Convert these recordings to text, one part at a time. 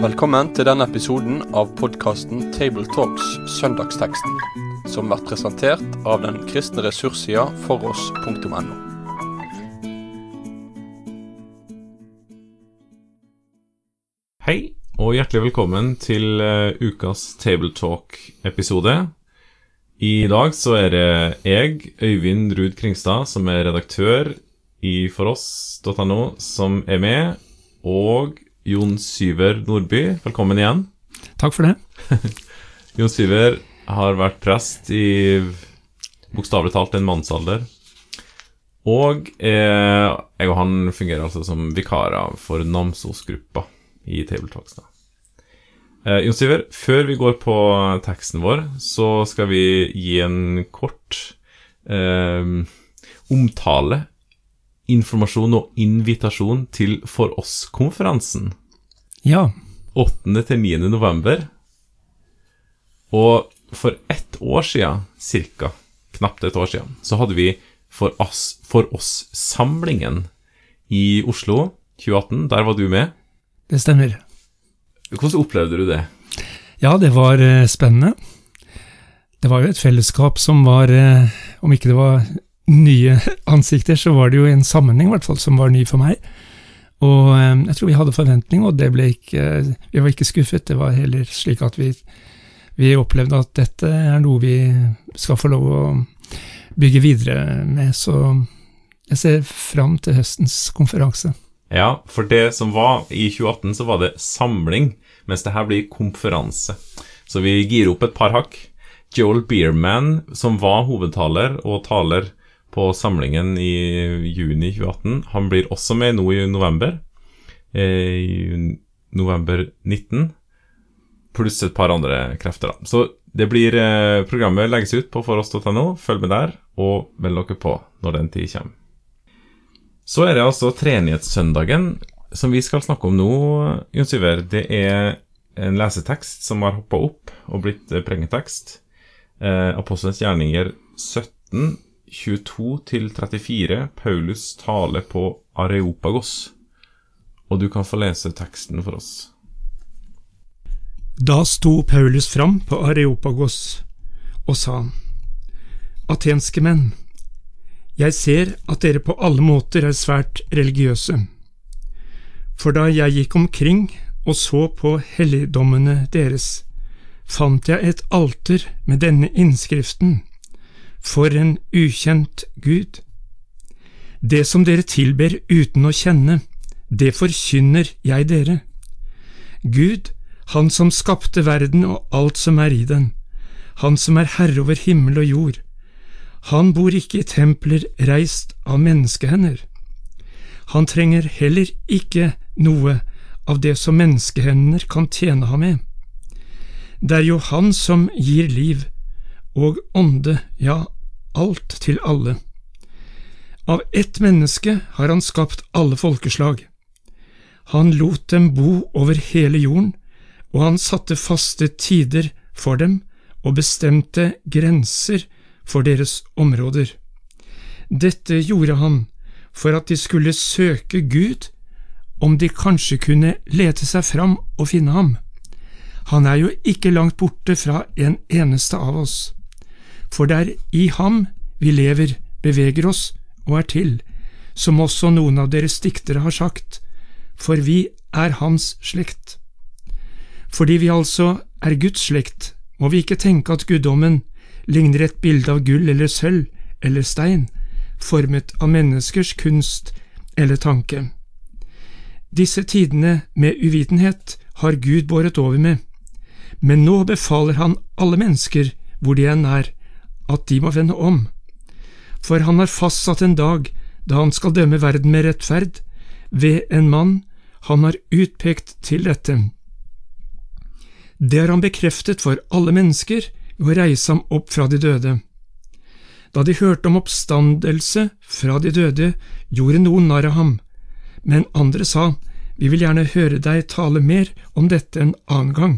Velkommen til denne episoden av podkasten Tabletalks Søndagsteksten, som blir presentert av den kristne ressurssida foross.no. Hei, og hjertelig velkommen til eh, ukas Tabletalk-episode. I dag så er det jeg, Øyvind Ruud Kringstad, som er redaktør i foross.no, som er med, og Jon Syver Nordby. Velkommen igjen. Takk for det. Jon Syver har vært prest i bokstavelig talt en mannsalder. Og eh, jeg og han fungerer altså som vikarer for Namsos-gruppa i Tabletalks. Eh, Jon Syver, før vi går på teksten vår, så skal vi gi en kort eh, omtale, informasjon og invitasjon til For oss-konferansen. Ja, 8. til 9. november. Og for ett år siden, cirka, knapt et år siden, så hadde vi For oss-samlingen oss-samlingen i Oslo 2018. Der var du med. det stemmer. Hvordan opplevde du det? Ja, det var eh, spennende. Det var jo et fellesskap som var, eh, om ikke det var nye ansikter, så var det jo en sammenheng hvert fall som var ny for meg. Og eh, jeg tror vi hadde forventning, og det ble ikke, vi var ikke skuffet. Det var heller slik at vi, vi opplevde at dette er noe vi skal få lov å bygge videre med. Så jeg ser fram til høstens konferanse. Ja, for det som var i 2018, så var det samling, mens det her blir konferanse. Så vi girer opp et par hakk. Joel Beerman, som var hovedtaler og taler på samlingen i juni 2018, han blir også med nå i november. eh, I november 19. Pluss et par andre krefter, da. Så det blir eh, Programmet legges ut på foross.no. Følg med der, og meld dere på når den tid kommer. Så er det altså treenighetssøndagen som vi skal snakke om nå, Jon Syver. Det er en lesetekst som har hoppa opp og blitt prengetekst. pregentekst. Eh, Apostelens gjerninger 17, 22-34. Paulus tale på Areopagos. Og du kan få lese teksten for oss. Da sto Paulus fram på Areopagos og sa, Atenske menn, jeg ser at dere på alle måter er svært religiøse. For da jeg gikk omkring og så på helligdommene deres, fant jeg et alter med denne innskriften, For en ukjent Gud. Det som dere tilber uten å kjenne, det forkynner jeg dere. Gud, Han som skapte verden og alt som er i den, Han som er herre over himmel og jord, han bor ikke i templer reist av menneskehender. Han trenger heller ikke noe av det som menneskehender kan tjene ham med. Det er jo han som gir liv og ånde, ja, alt til alle. Av ett menneske har han skapt alle folkeslag. Han lot dem bo over hele jorden, og han satte faste tider for dem og bestemte grenser for deres områder. Dette gjorde han for at de skulle søke Gud, om de kanskje kunne lete seg fram og finne ham. Han er jo ikke langt borte fra en eneste av oss, for det er i ham vi lever, beveger oss og er til, som også noen av deres diktere har sagt, for vi er hans slekt. Fordi vi altså er Guds slekt, må vi ikke tenke at guddommen ligner et bilde av gull eller sølv eller stein, formet av menneskers kunst eller tanke. Disse tidene med uvitenhet har Gud båret over med, men nå befaler han alle mennesker, hvor de enn er, at de må vende om. For han har fastsatt en dag da han skal dømme verden med rettferd, ved en mann han har utpekt til dette. Det har han bekreftet for alle mennesker ved å reise ham opp fra de døde. Da de hørte om oppstandelse fra de døde, gjorde noen narr av ham, men andre sa, Vi vil gjerne høre deg tale mer om dette en annen gang.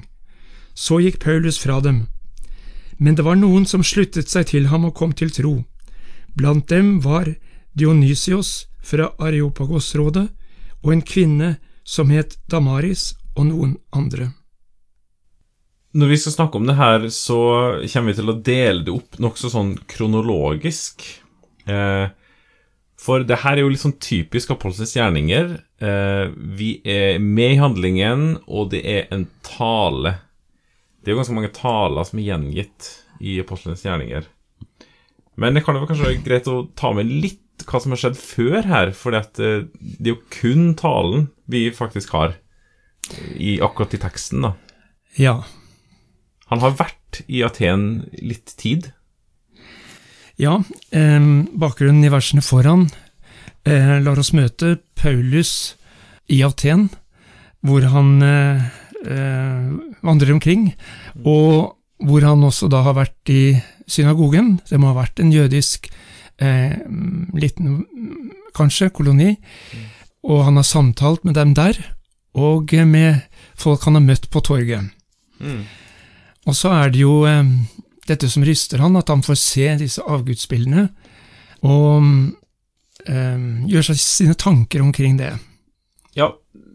Så gikk Paulus fra dem. Men det var noen som sluttet seg til ham og kom til tro. Blant dem var Dionysios fra Areopagos-rådet og en kvinne som het Damaris, og noen andre. Når vi skal snakke om det her, så kommer vi til å dele det opp nokså sånn kronologisk. Eh, for det her er jo litt sånn typisk Apostelens gjerninger. Eh, vi er med i handlingen, og det er en tale. Det er jo ganske mange taler som er gjengitt i Apostlenes gjerninger. Men det kan jo kanskje være greit å ta med litt hva som har skjedd før her, for det er jo kun talen vi faktisk har i akkurat i teksten, da. Ja. Han har vært i Aten litt tid. Ja, eh, bakgrunnen i versene foran eh, lar oss møte Paulus i Aten, hvor han eh, eh, vandrer omkring, og hvor han også da har vært i synagogen. Det må ha vært en jødisk eh, liten, kanskje, koloni, og han har samtalt med dem der, og med folk han har møtt på torget. Mm. Og så er det jo eh, dette som ryster han, at han får se disse avgudsbildene, og eh, gjør seg sine tanker omkring det. Ja,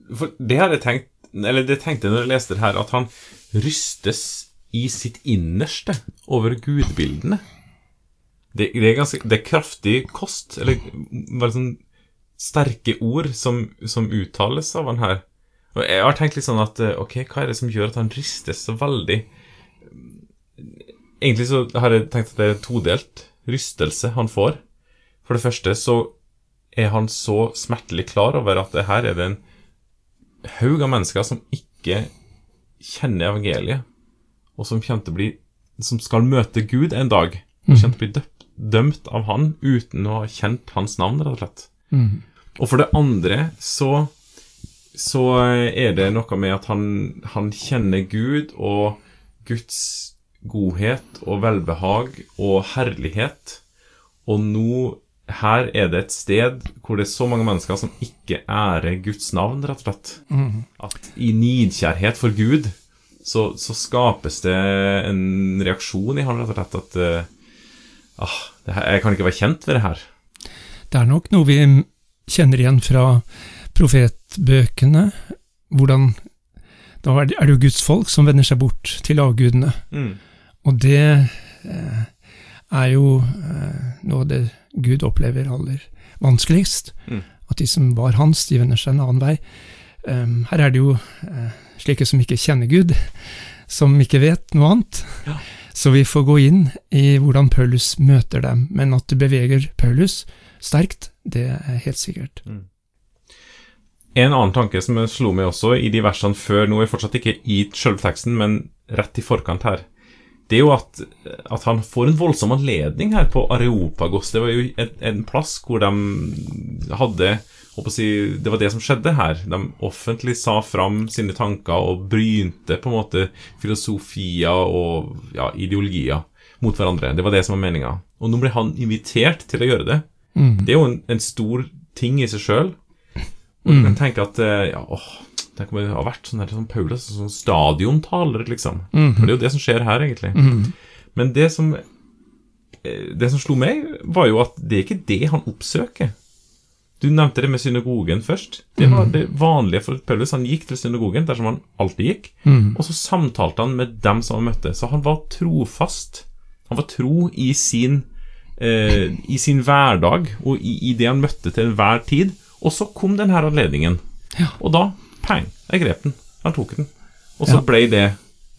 for det har jeg tenkt Eller det tenkte jeg når jeg leste det her, at han rystes i sitt innerste over gudbildene. Det, det, er ganske Det er kraftig kost, eller bare sånn sterke ord som, som uttales av han her. Og jeg har tenkt litt sånn at Ok, hva er det som gjør at han rystes så veldig Egentlig så har jeg tenkt at det er todelt rystelse han får. For det første så er han så smertelig klar over at det her er det en haug av mennesker som ikke kjenner evangeliet, og som bli Som skal møte Gud en dag, og kommer til å bli døpt, dømt av han uten å ha kjent hans navn, rett og slett. Mm. Og for det andre så så er det noe med at han, han kjenner Gud og Guds godhet og velbehag og herlighet. Og nå her er det et sted hvor det er så mange mennesker som ikke ærer Guds navn, rett og slett. Mm. At i nidkjærhet for Gud så, så, skapes det en reaksjon i han, rett og slett, at uh, ah, her, jeg kan ikke være kjent ved det her. Det er nok noe vi kjenner igjen fra profetbøkene, hvordan da er det jo Guds folk som vender seg bort til avgudene. Mm. Og det eh, er jo eh, noe det Gud opplever aller vanskeligst. Mm. At de som var hans, de vender seg en annen vei. Um, her er det jo eh, slike som ikke kjenner Gud, som ikke vet noe annet. Ja. Så vi får gå inn i hvordan Paulus møter dem. Men at det beveger Paulus sterkt, det er helt sikkert. Mm. En annen tanke som slo meg også i de versene før, nå er fortsatt ikke i selve teksten, men rett i forkant her, det er jo at, at, han får en voldsom anledning her på Areopagos. Det var jo en, en plass hvor de hadde si, Det var det som skjedde her. De offentlig sa fram sine tanker og brynte på en måte filosofier og ja, ideologier mot hverandre. Det var det som var meninga. Og nå ble han invitert til å gjøre det. Mm. Det er jo en, en stor ting i seg sjøl. Og du kan tenke at ja, åh, Tenk om det har vært sånn her som Paulus, sånn stadiontaler, liksom. Mhm. For det er jo det som skjer her, egentlig. Mhm. Men det som Det som slo meg, var jo at det er ikke det han oppsøker. Du nevnte det med synagogen først. Det var Mhm. det vanlige for Paulus. Han gikk til synagogen der som han alltid gikk, mm. og så samtalte han med dem som han møtte. Så han var trofast. Han var tro i sin, eh, i sin hverdag og i, i det han møtte til enhver tid. Og så kom denne anledningen. Ja. Og da, pang, jeg grep den. Han tok den. Og så Ja. ble det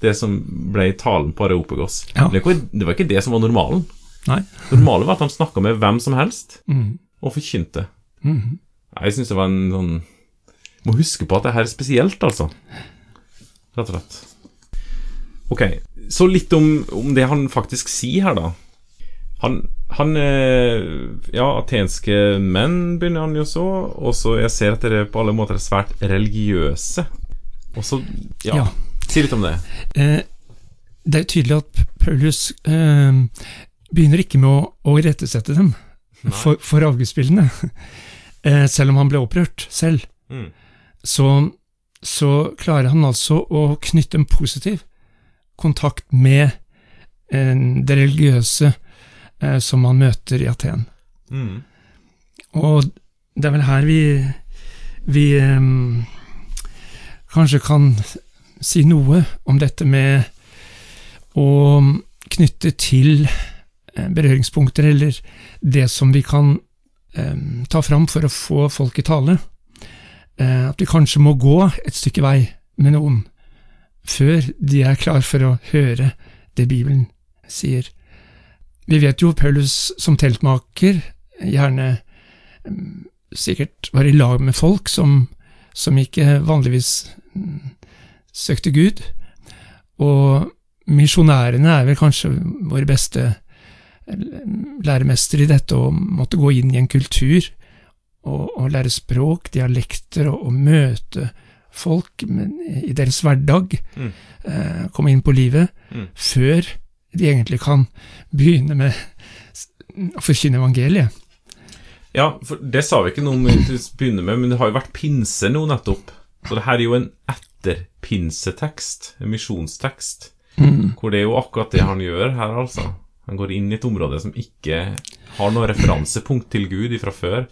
det som ble talen på Areopagos. Ja. Det, var ikke, det som var normalen. Nei. Normalen normale var at han snakka med hvem som helst, mm. og forkynte. Mm. Jeg syns det var en sånn Må huske på at det her er spesielt, altså. Rett og slett. Ok, så litt om, om det han faktisk sier her, da. Han, han eh, Ja, atenske menn begynner han jo så, og så jeg ser at dere på alle måter er svært religiøse. Og så Ja, Ja. si litt om det. Eh, det er jo tydelig at Paulus eh, begynner ikke med å, å irettesette dem Nei. for, for avgudsbildene. Eh, selv om han ble opprørt selv, Mm. så, så klarer han altså å knytte en positiv kontakt med eh, det religiøse eh, som man møter i Aten. Mm. Og det er vel her vi, vi um, kanskje kan si noe om dette med å knytte til eh, berøringspunkter, eller det som vi kan um, ta fram for å få folk i tale. At vi kanskje må gå et stykke vei med noen før de er klar for å høre det Bibelen sier. Vi vet jo Paulus som teltmaker gjerne um, sikkert var i lag med folk som, som ikke vanligvis um, søkte Gud, og misjonærene er vel kanskje våre beste læremestere i dette å måtte gå inn i en kultur og, og lære språk, dialekter, og, og møte folk i deres hverdag, mm. eh, komme inn på livet, mm. før de egentlig kan begynne med å forkynne evangeliet. Ja, for det sa vi ikke noe om til å begynne med, men det har jo vært pinse nå nettopp. Så det her er jo en etterpinsetekst, en misjonstekst, mm. hvor det er jo akkurat det han gjør her, altså. Han går inn i et område som ikke har noe referansepunkt til Gud ifra før.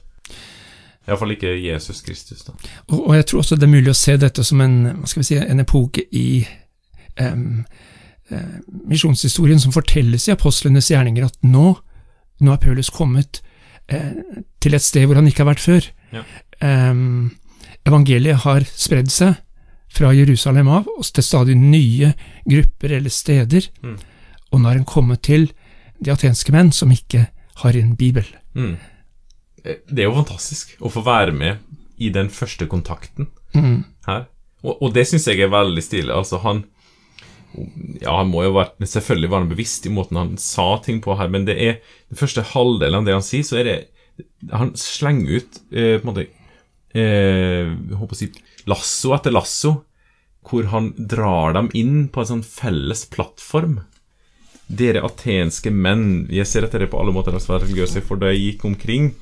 Iallfall ikke Jesus Kristus. da. Og, og, jeg tror også det er mulig å se dette som en, hva skal vi si, en epoke i um, misjonshistorien som fortelles i apostlenes gjerninger, at nå, nå er Paulus kommet eh, til et sted hvor han ikke har vært før. Ja. Um, evangeliet har spredd seg fra Jerusalem av og til stadig nye grupper eller steder, mm. og nå er han kommet til de atenske menn som ikke har en bibel. Mm det er jo fantastisk å få være med i den første kontakten mm. her. Og, og det syns jeg er veldig stilig. Altså, han Ja, han må jo være, selvfølgelig være bevisst i måten han sa ting på her, men det er den første halvdelen av det han sier, så er det Han slenger ut eh, på en måte eh, håper å si lasso etter lasso, hvor han drar dem inn på en sånn felles plattform. Dere atenske menn Jeg ser etter dere på alle måter religiøse, for da jeg gikk omkring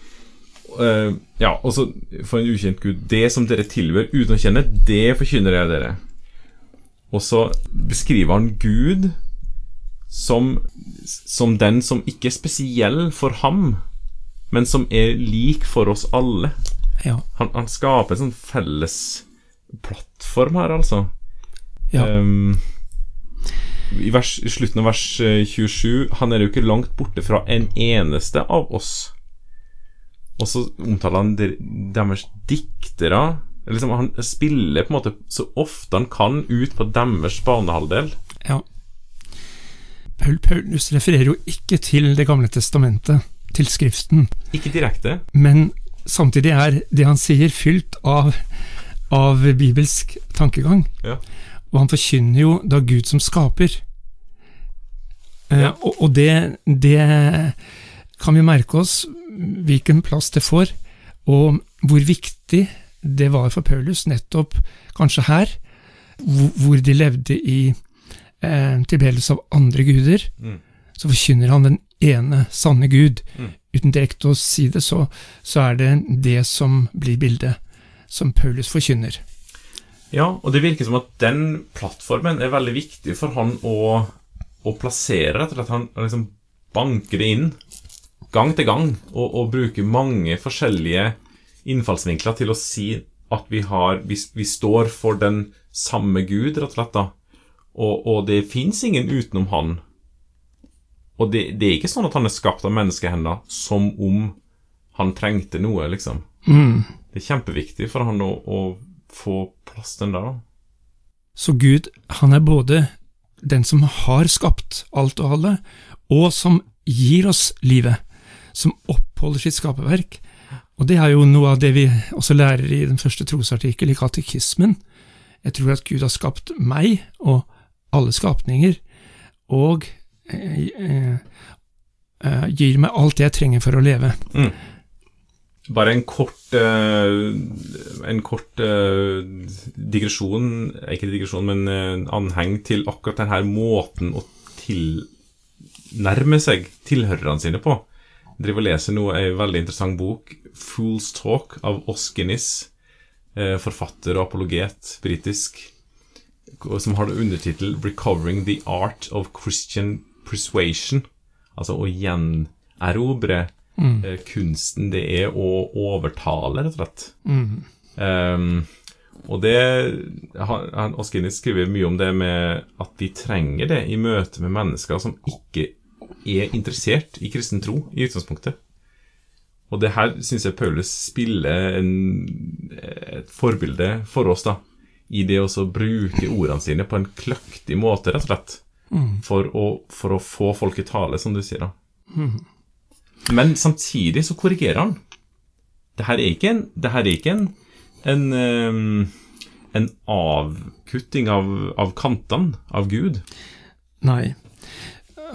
uh, Ja, og så for en ukjent Gud Det som dere tilhører uten å kjenne, det forkynner jeg dere. Og så beskriver han Gud som, som den som ikke er spesiell for ham, men som er lik for oss alle. Ja. Han, han, skaper en sånn felles plattform her, altså. Ja. Um, i, vers, I slutten av vers 27 eh, Han er jo ikke langt borte fra en eneste av oss. Og så omtaler han deres diktere liksom, Han spiller på en måte så ofte han kan ut på deres banehalvdel. Ja. Paul Paulus refererer jo ikke til Det gamle testamentet, til Skriften. Ikke direkte. Men samtidig er det han sier, fylt av, av bibelsk tankegang. Ja. Og han forkynner jo da Gud som skaper. Eh, ja. Uh, og, og det, det kan vi merke oss hvilken plass det får, og hvor viktig det var for Paulus, nettopp kanskje her, hvor de levde i eh, tilbedelse av andre guder. Mm. Så forkynner han den ene sanne Gud. Mm. Uten direkte å si det, så, så er det det som blir bildet, som Paulus forkynner. Ja, og det virker som at den plattformen er veldig viktig for han å, å plassere, rett og slett. Han liksom banker det inn gang til gang og, og bruker mange forskjellige innfallsvinkler til å si at vi, har, vi, vi står for den samme Gud, rett og slett. da. Og, og det fins ingen utenom Han. Og det, det, er ikke sånn at han er skapt av menneskehender som om han trengte noe, liksom. Mm. Det er kjempeviktig for han å, å få plass den der. Så Gud, han er både den som har skapt alt og alle, og som gir oss livet som oppholder sitt skaperverk. Og det er jo noe av det vi også lærer i den første trosartikkel i katekismen. Jeg tror at Gud har skapt meg og alle skapninger, og eh, eh, eh, gir meg alt det jeg trenger for å leve. Mm. Bare en kort, eh, en kort uh, digresjon, ikke digresjon, men uh, anheng til akkurat denne måten å tilnærme seg tilhørerne sine på driver og leser nå ei veldig interessant bok, 'Fool's Talk', av Oskenis, eh, forfatter og apologet britisk, som har undertittel 'Recovering the Art of Christian Persuasion'. Altså å gjenerobre Mm. eh, kunsten det er å overtale, rett og slett. Mm. Um, og det Oskinis skriver mye om det med at vi trenger det i møte med mennesker som ikke er interessert i kristen tro i utgangspunktet. Og det her syns jeg Paulus spiller en, et forbilde for oss, da. I det å bruke ordene sine på en kløktig måte, rett og slett. For, å, for å få folk i tale, som du sier. da. Men samtidig så korrigerer han. Det her er ikke en, det her er ikke en, en, en avkutting av, av kantene av Gud. Nei.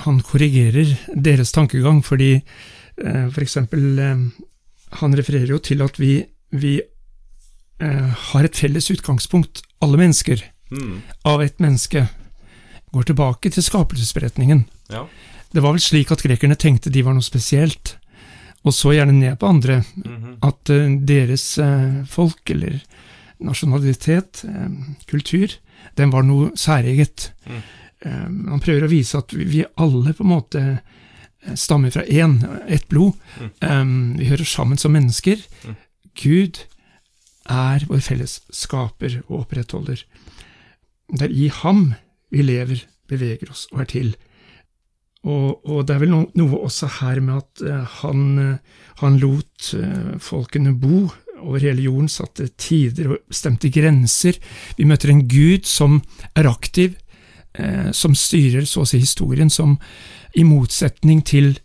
Han korrigerer deres tankegang, fordi eh, for eksempel eh, Han refererer jo til at vi, vi eh, har et felles utgangspunkt, alle mennesker, Mm. av ett menneske. Går tilbake til skapelsesberetningen. Ja. Det var vel slik at grekerne tenkte de var noe spesielt, og så gjerne ned på andre. Mhm. At eh, deres eh, folk, eller nasjonalitet, eh, kultur, den var noe særeget. Mm. Eh, han prøver å vise at vi, alle på en måte eh, stammer fra én, ett blod. Mm. Eh, vi hører sammen som mennesker. Mm. Gud er vår felles skaper og opprettholder. Det er i ham vi lever, beveger oss og er til. Og, og det er vel noe, noe også her med at eh, han, eh, han lot eh, folkene bo over hele jorden, satte tider og bestemte grenser. Vi møter en gud som er aktiv, eh, som styrer så å si historien, som i motsetning til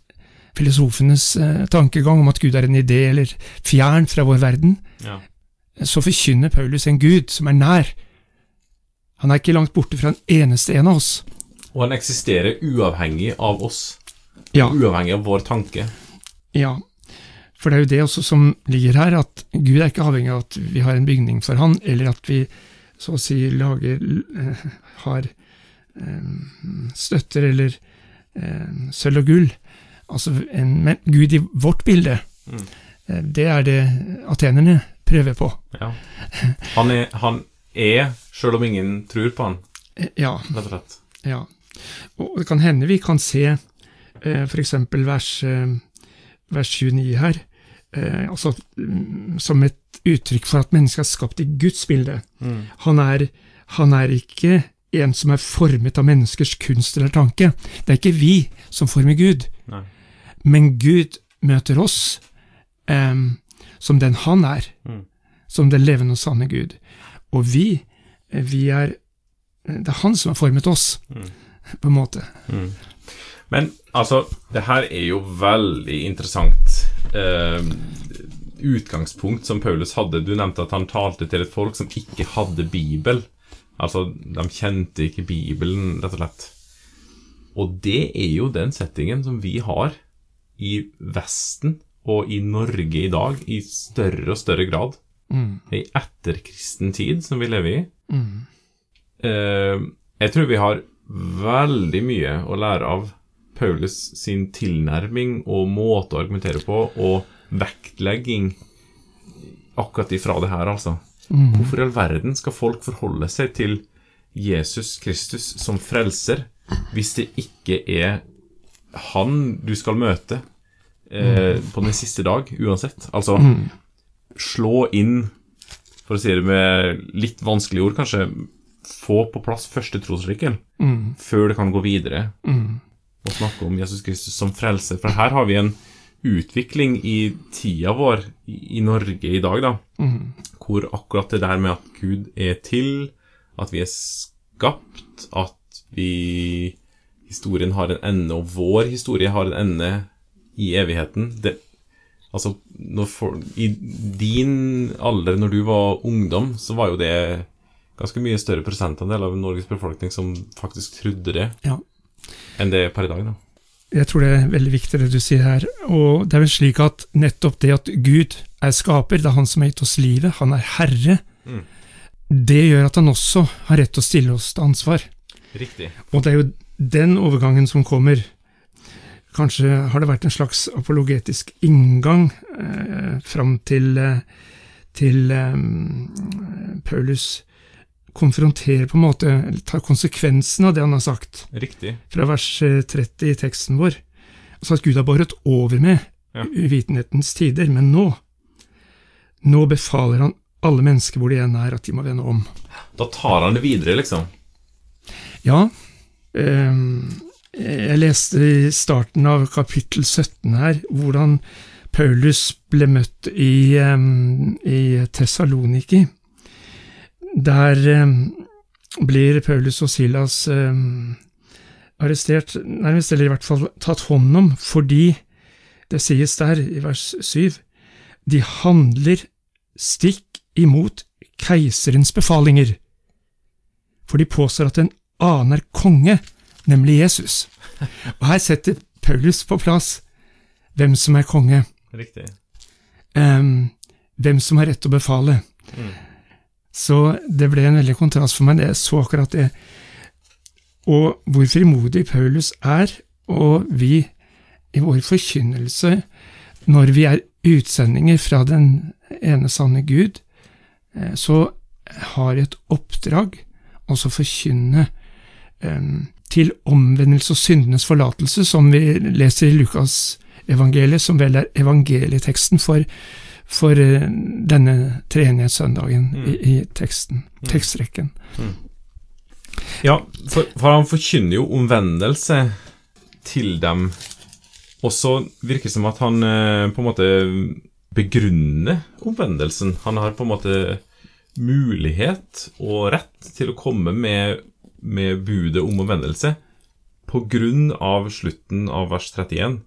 filosofenes eh, tankegang om at Gud er en idé eller fjern fra vår verden, Ja. så forkynner Paulus en Gud som er nær. Han er ikke langt borte fra en eneste en av oss. Og han eksisterer uavhengig av oss. Ja, Uavhengig av vår tanke. ja. For det er jo det også som ligger her, at Gud er ikke avhengig av at vi har en bygning for han, eller at vi så å si lager eh, har eh, støtter eller eh, sølv og gull. Altså en, men Gud i vårt bilde, Mm. eh, det er det atenerne prøver på. Ja. Han er, han er selv om ingen tror på han, Eh, Ja, rett og slett. Ja, og det kan hende vi kan se eh, eksempel vers, eh, vers 29 her, eh, altså mm, som et uttrykk for at mennesket er skapt i Guds bilde. Mm. Han er, han er ikke en som er formet av menneskers kunst eller tanke. Det er ikke vi som former Gud, Nei. men Gud møter oss um, som den han er, Mm. som den levende og sanne Gud. Og vi, vi er Det er han som har formet oss, Mm. på en måte. Mm. Men altså, det her er jo veldig interessant Uh, utgangspunkt som Paulus hadde. Du nevnte at han talte til et folk som ikke hadde Bibel. Altså, de kjente ikke Bibelen, rett og slett. Og det er jo den settingen som vi har i Vesten og i Norge i dag i større og større grad. Mm. I etterkristen tid som vi lever i. Mm. Eh, jeg tror vi har veldig mye å lære av Paulus sin tilnærming og måte å argumentere på, og vektlegging akkurat ifra det her, altså. Mm. Hvorfor i all verden skal folk forholde seg til Jesus Kristus som frelser hvis det ikke er han du skal møte eh, på den siste dag, uansett? Altså, Mm. slå inn, for å si det med litt vanskelige ord, kanskje, få på plass første trosartikkel Mm. før det kan gå videre Mm. og snakke om Jesus Kristus som frelser. For her har vi en utvikling i tida vår i, Norge i dag, da, Mm. hvor akkurat det der med at Gud er til, at vi er skapt, at vi Historien har en ende, og vår historie har en ende i evigheten. Det, altså, når for, I din alder, når du var ungdom, så var jo det ganske mye større prosentandel av Norges befolkning som faktisk trodde det, Ja. enn det er per i dag. da. Jeg tror det er veldig viktig det du sier her. Og det er vel slik at nettopp det at Gud er skaper, det er han som har gitt oss livet, han er herre, Mm. det gjør at han også har rett til å stille oss til ansvar. Riktig. Og det er jo den overgangen som kommer. Kanskje har det vært en slags apologetisk inngang eh, fram til, eh, til eh, Paulus konfronterer på en måte, eller tar konsekvensen av det han har sagt Riktig. fra vers eh, 30 i teksten vår. Altså at Gud har båret over med Ja. uvitenhetens tider, men nå Nå befaler han alle mennesker hvor de enn er, at de må vende om. Da tar han det videre, liksom. Ja, ehm, jeg leste i starten av kapittel 17 her hvordan Paulus ble møtt i, um, i Tessaloniki. Der ehm, blir Paulus og Silas ehm, arrestert, nærmest, eller i hvert fall tatt hånd om, fordi det sies der i vers 7 de handler stikk imot keiserens befalinger, for de påstår at en annen er konge, nemlig Jesus. Og her setter Paulus på plass hvem som er konge, Riktig. em, hvem som har rett til å befale. Mm. Så det ble en veldig kontrast for meg da jeg så akkurat det. Og hvor frimodig Paulus er, og vi i vår forkynnelse, når vi er utsendinger fra den ene sanne Gud, eh, så har et oppdrag, også forkynne em, til omvendelse og syndenes forlatelse, som vi leser i Lukas evangeliet, som vel er evangelieteksten for, for eh, denne treenighetssøndagen Mm. i, i teksten, tekstrekken. Ja, for, for han forkynner jo omvendelse til dem. Og så virker det som at han eh, på en måte begrunner omvendelsen. Han har på en måte mulighet og rett til å komme med, med budet om omvendelse på grunn av slutten av vers 31.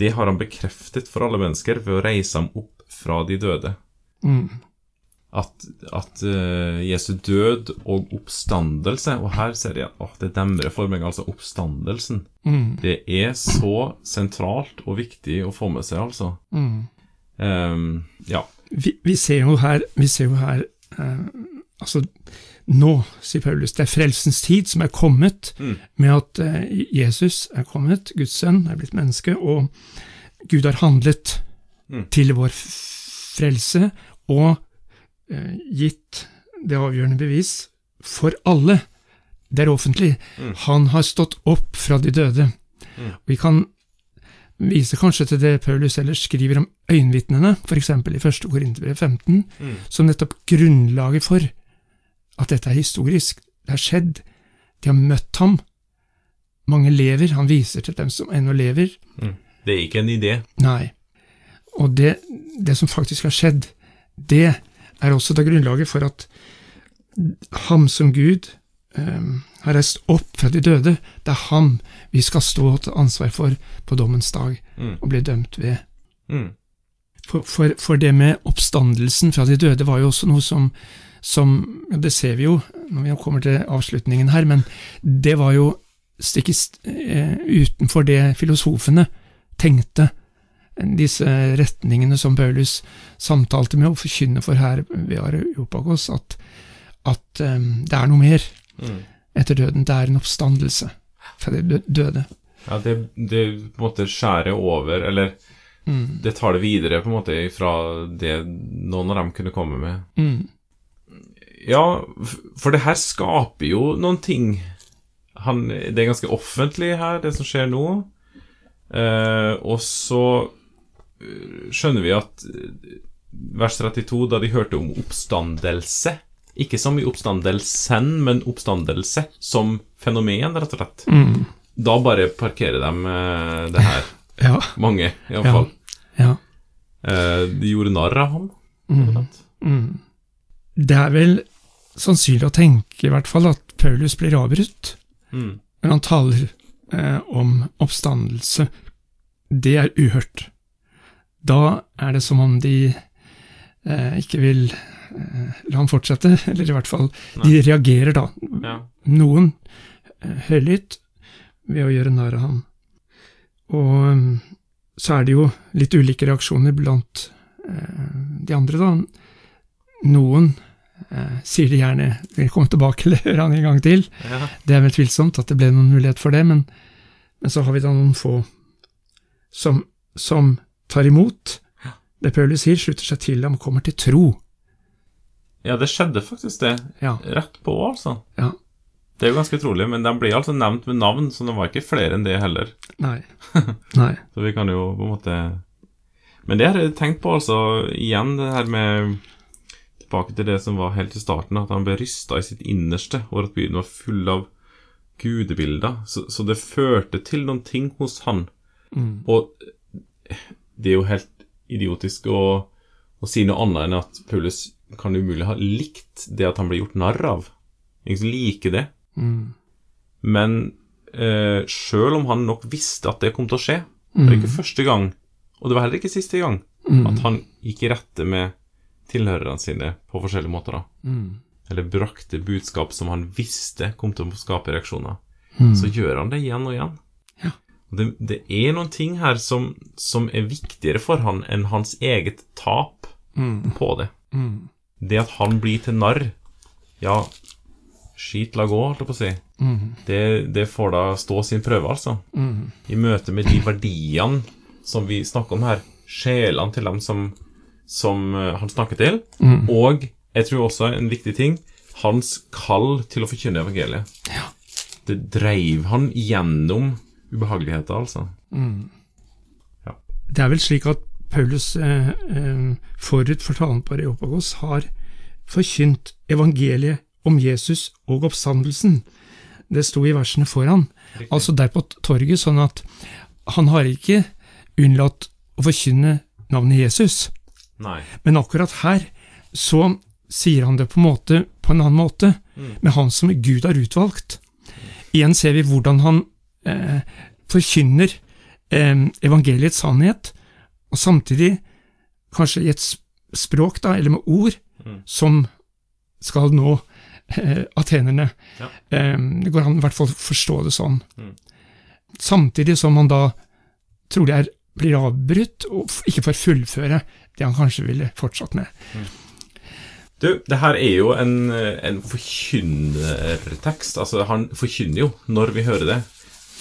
Det har han bekreftet for alle mennesker ved å reise ham opp fra de døde. Mm. At, at uh, Jesu død og oppstandelse Og her ser jeg åh, det demrer for meg, altså oppstandelsen. Mm. Det er så sentralt og viktig å få med seg, altså. Mm. Um, ja. Vi, vi ser jo her, vi ser jo her uh, Altså, nå, sier Paulus, det er frelsens tid som er kommet, Mm. med at uh, Jesus er kommet, Guds sønn er blitt menneske, og Gud har handlet Mm. til vår frelse, og eh, gitt det avgjørende bevis for alle. Det er offentlig. Mm. Han har stått opp fra de døde. Mm. Vi kan vise kanskje til det Paulus ellers skriver om øyenvitnene, f.eks. i 1. Korinterbrev 15, Mm. som nettopp grunnlaget for at dette er historisk. Det har skjedd. De har møtt ham. Mange lever. Han viser til dem som ennå lever. Det er ikke en idé. Nei. Og det, det som faktisk har skjedd, det er også da grunnlaget for at ham som Gud um, har reist opp fra de døde. Det er ham vi skal stå til ansvar for på dommens dag Mm. og bli dømt ved. Mm. For, for, for det med oppstandelsen fra de døde var jo også noe som, som Det ser vi jo når vi kommer til avslutningen her, men det var jo stikk eh, utenfor det filosofene tenkte. Disse retningene som Paulus samtalte med og forkynner for her ved Areopagos, at, at um, det er noe mer Mm. etter døden. Det er en oppstandelse fra de dø- døde. Ja, det, det på en måte skjærer over, eller Mm. det tar det videre på en måte fra det noen av dem kunne komme med. Mm. Ja, for det her skaper jo noen ting. Han, det er ganske offentlig her, det som skjer nå. Eh, og så skjønner vi at eh, vers 32, da de hørte om oppstandelse Ikke som i oppstandelsen, men oppstandelse som fenomen, rett og slett. Mm. Da bare parkerer de eh, det her. Ja. Mange, Ja. iallfall. ja. Eh, de gjorde narr av ham. Mm. Mm. Det er vel sannsynlig å tenke i hvert fall at Paulus blir avbrutt Mm. når han taler eh, om oppstandelse. Det er uhørt. Da er det som om de eh, ikke vil eh, la ham fortsette, eller i hvert fall De reagerer da. Ja. Noen eh, høylytt ved å gjøre narr av ham. Og mm, så er det jo litt ulike reaksjoner blant eh, de andre, da. Noen eh, sier de gjerne vil komme tilbake eller høre han en gang til. Ja. Det er vel tvilsomt at det ble noen mulighet for det, men, men så har vi da noen få som, som tar imot det Paulus sier, slutter seg til ham, kommer til tro. ja, det skjedde faktisk det. Ja, Rett på, altså. ja, Det er jo ganske utrolig, men de blir altså nevnt med navn, så det var ikke flere enn det heller. nei, nei, Så vi kan jo på en måte Men det har jeg tenkt på, altså, igjen det her med Tilbake til det som var helt i starten, at han ble rysta i sitt innerste over at byen var full av gudebilder. Så, så det førte til noen ting hos han. Mm. Og det er jo helt idiotisk å, å si noe annet enn at Paulus kan umulig ha likt det at han ble gjort narr av. Som liker det. Mm. Men eh, sjøl om han nok visste at det kom til å skje, det var ikke første gang, og det var heller ikke siste gang, Mm. at han gikk i rette med tilhørerne sine på forskjellige måter. da. Mm. Eller brakte budskap som han visste kom til å skape reaksjoner. Mm. Så gjør han det igjen og igjen. Ja. Det, det er noen ting her som, som er viktigere for han enn hans eget tap Mm. på det. Mm. Det at han blir til narr, ja, skit la gå, holdt jeg på å si. Mm. Det, det får da stå sin prøve, altså. Mm. I møte med de verdiene som vi snakker om her, sjelene til dem som, som eh, han snakker til, Mm. og jeg tror også en viktig ting, hans kall til å forkynne evangeliet. Ja. Det dreiv han gjennom ubehageligheter, altså. Mm. Ja. Det er vel slik at Paulus eh, eh, forut for talen på Areopagos har forkynt evangeliet om Jesus og oppstandelsen. Det sto i versene foran, altså der på torget, sånn at han har ikke unnlatt å forkynne navnet Jesus. Nei. Men akkurat her så sier han det på en måte på en annen måte, med han som Gud har utvalgt. Igjen ser vi hvordan han eh, forkynner eh, evangeliets sannhet, og samtidig kanskje i et språk, da, eller med ord, Mm. som skal nå eh, atenerne. Ja. Eh, det går an i hvert fall å forstå det sånn. Mm. Samtidig som han da trolig er, blir avbrutt og ikke får fullføre det han kanskje ville fortsatt med. Du, det her er jo en, en forkynnertekst. Altså, han forkynner jo når vi hører det.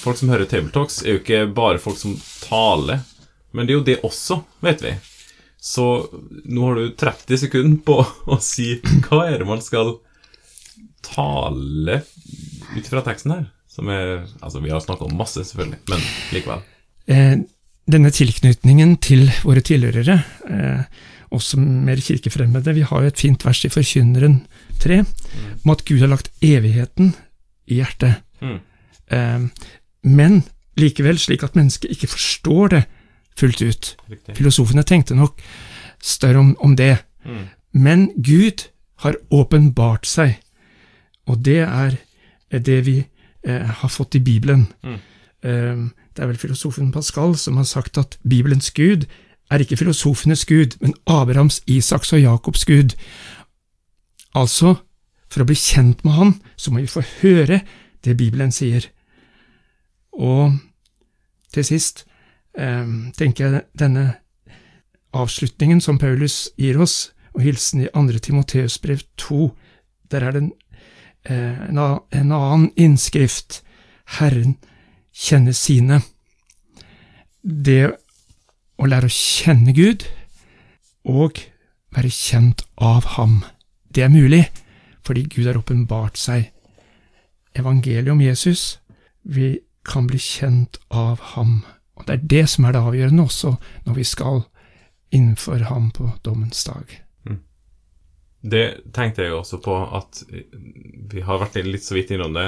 Folk som hører Tabletalks, er jo ikke bare folk som taler, men det er jo det også, vet vi. Så nå har du 30 sekunder på å si hva er det man skal tale ut fra teksten her. Som er Altså, vi har snakka om masse, selvfølgelig, men likevel. Eh, denne tilknytningen til våre tilhørere, eh, også mer kirkefremmede, vi har jo et fint vers i Forkynneren 3, om at Gud har lagt evigheten i hjertet. Mm. Eh, men likevel slik at mennesket ikke forstår det fullt ut. Riktig. Filosofene tenkte nok større om, om det. Mm. Men Gud har åpenbart seg, og det er det vi eh, har fått i Bibelen. Mm. Eh, det er vel filosofen Pascal som har sagt at Bibelens Gud er ikke filosofenes Gud, men Abrahams, Isaks og Jakobs Gud. Altså, for å bli kjent med Han, så må vi få høre det Bibelen sier. Og til sist eh, tenker jeg denne avslutningen som Paulus gir oss, og hilsen i 2. Timoteus brev 2, der er det en, eh, en, en annen innskrift. Herren kjenner sine. Det å lære å kjenne Gud og være kjent av Ham, det er mulig fordi Gud har åpenbart seg. Evangeliet om Jesus, vi kan bli kjent av Ham. Og det er det som er det avgjørende også når vi skal innenfor ham på dommens dag. Det tenkte jeg også på at vi har vært litt så vidt innom det.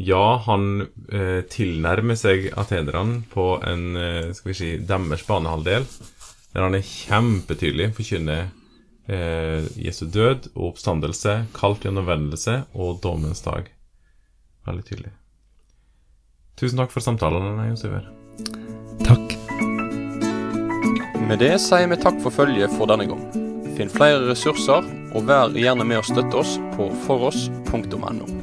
Ja, han eh, tilnærmer seg atenerne på en eh, skal vi si, deres banehalvdel, der han er kjempetydelig, forkynner eh, Jesu død og oppstandelse, kalt gjennomvendelse og dommens dag. Veldig tydelig. Tusen takk for samtalen, Jon Syver. Takk. Med det sier vi takk for følget for denne gang. Finn flere ressurser, og vær gjerne med å støtte oss på foross.no.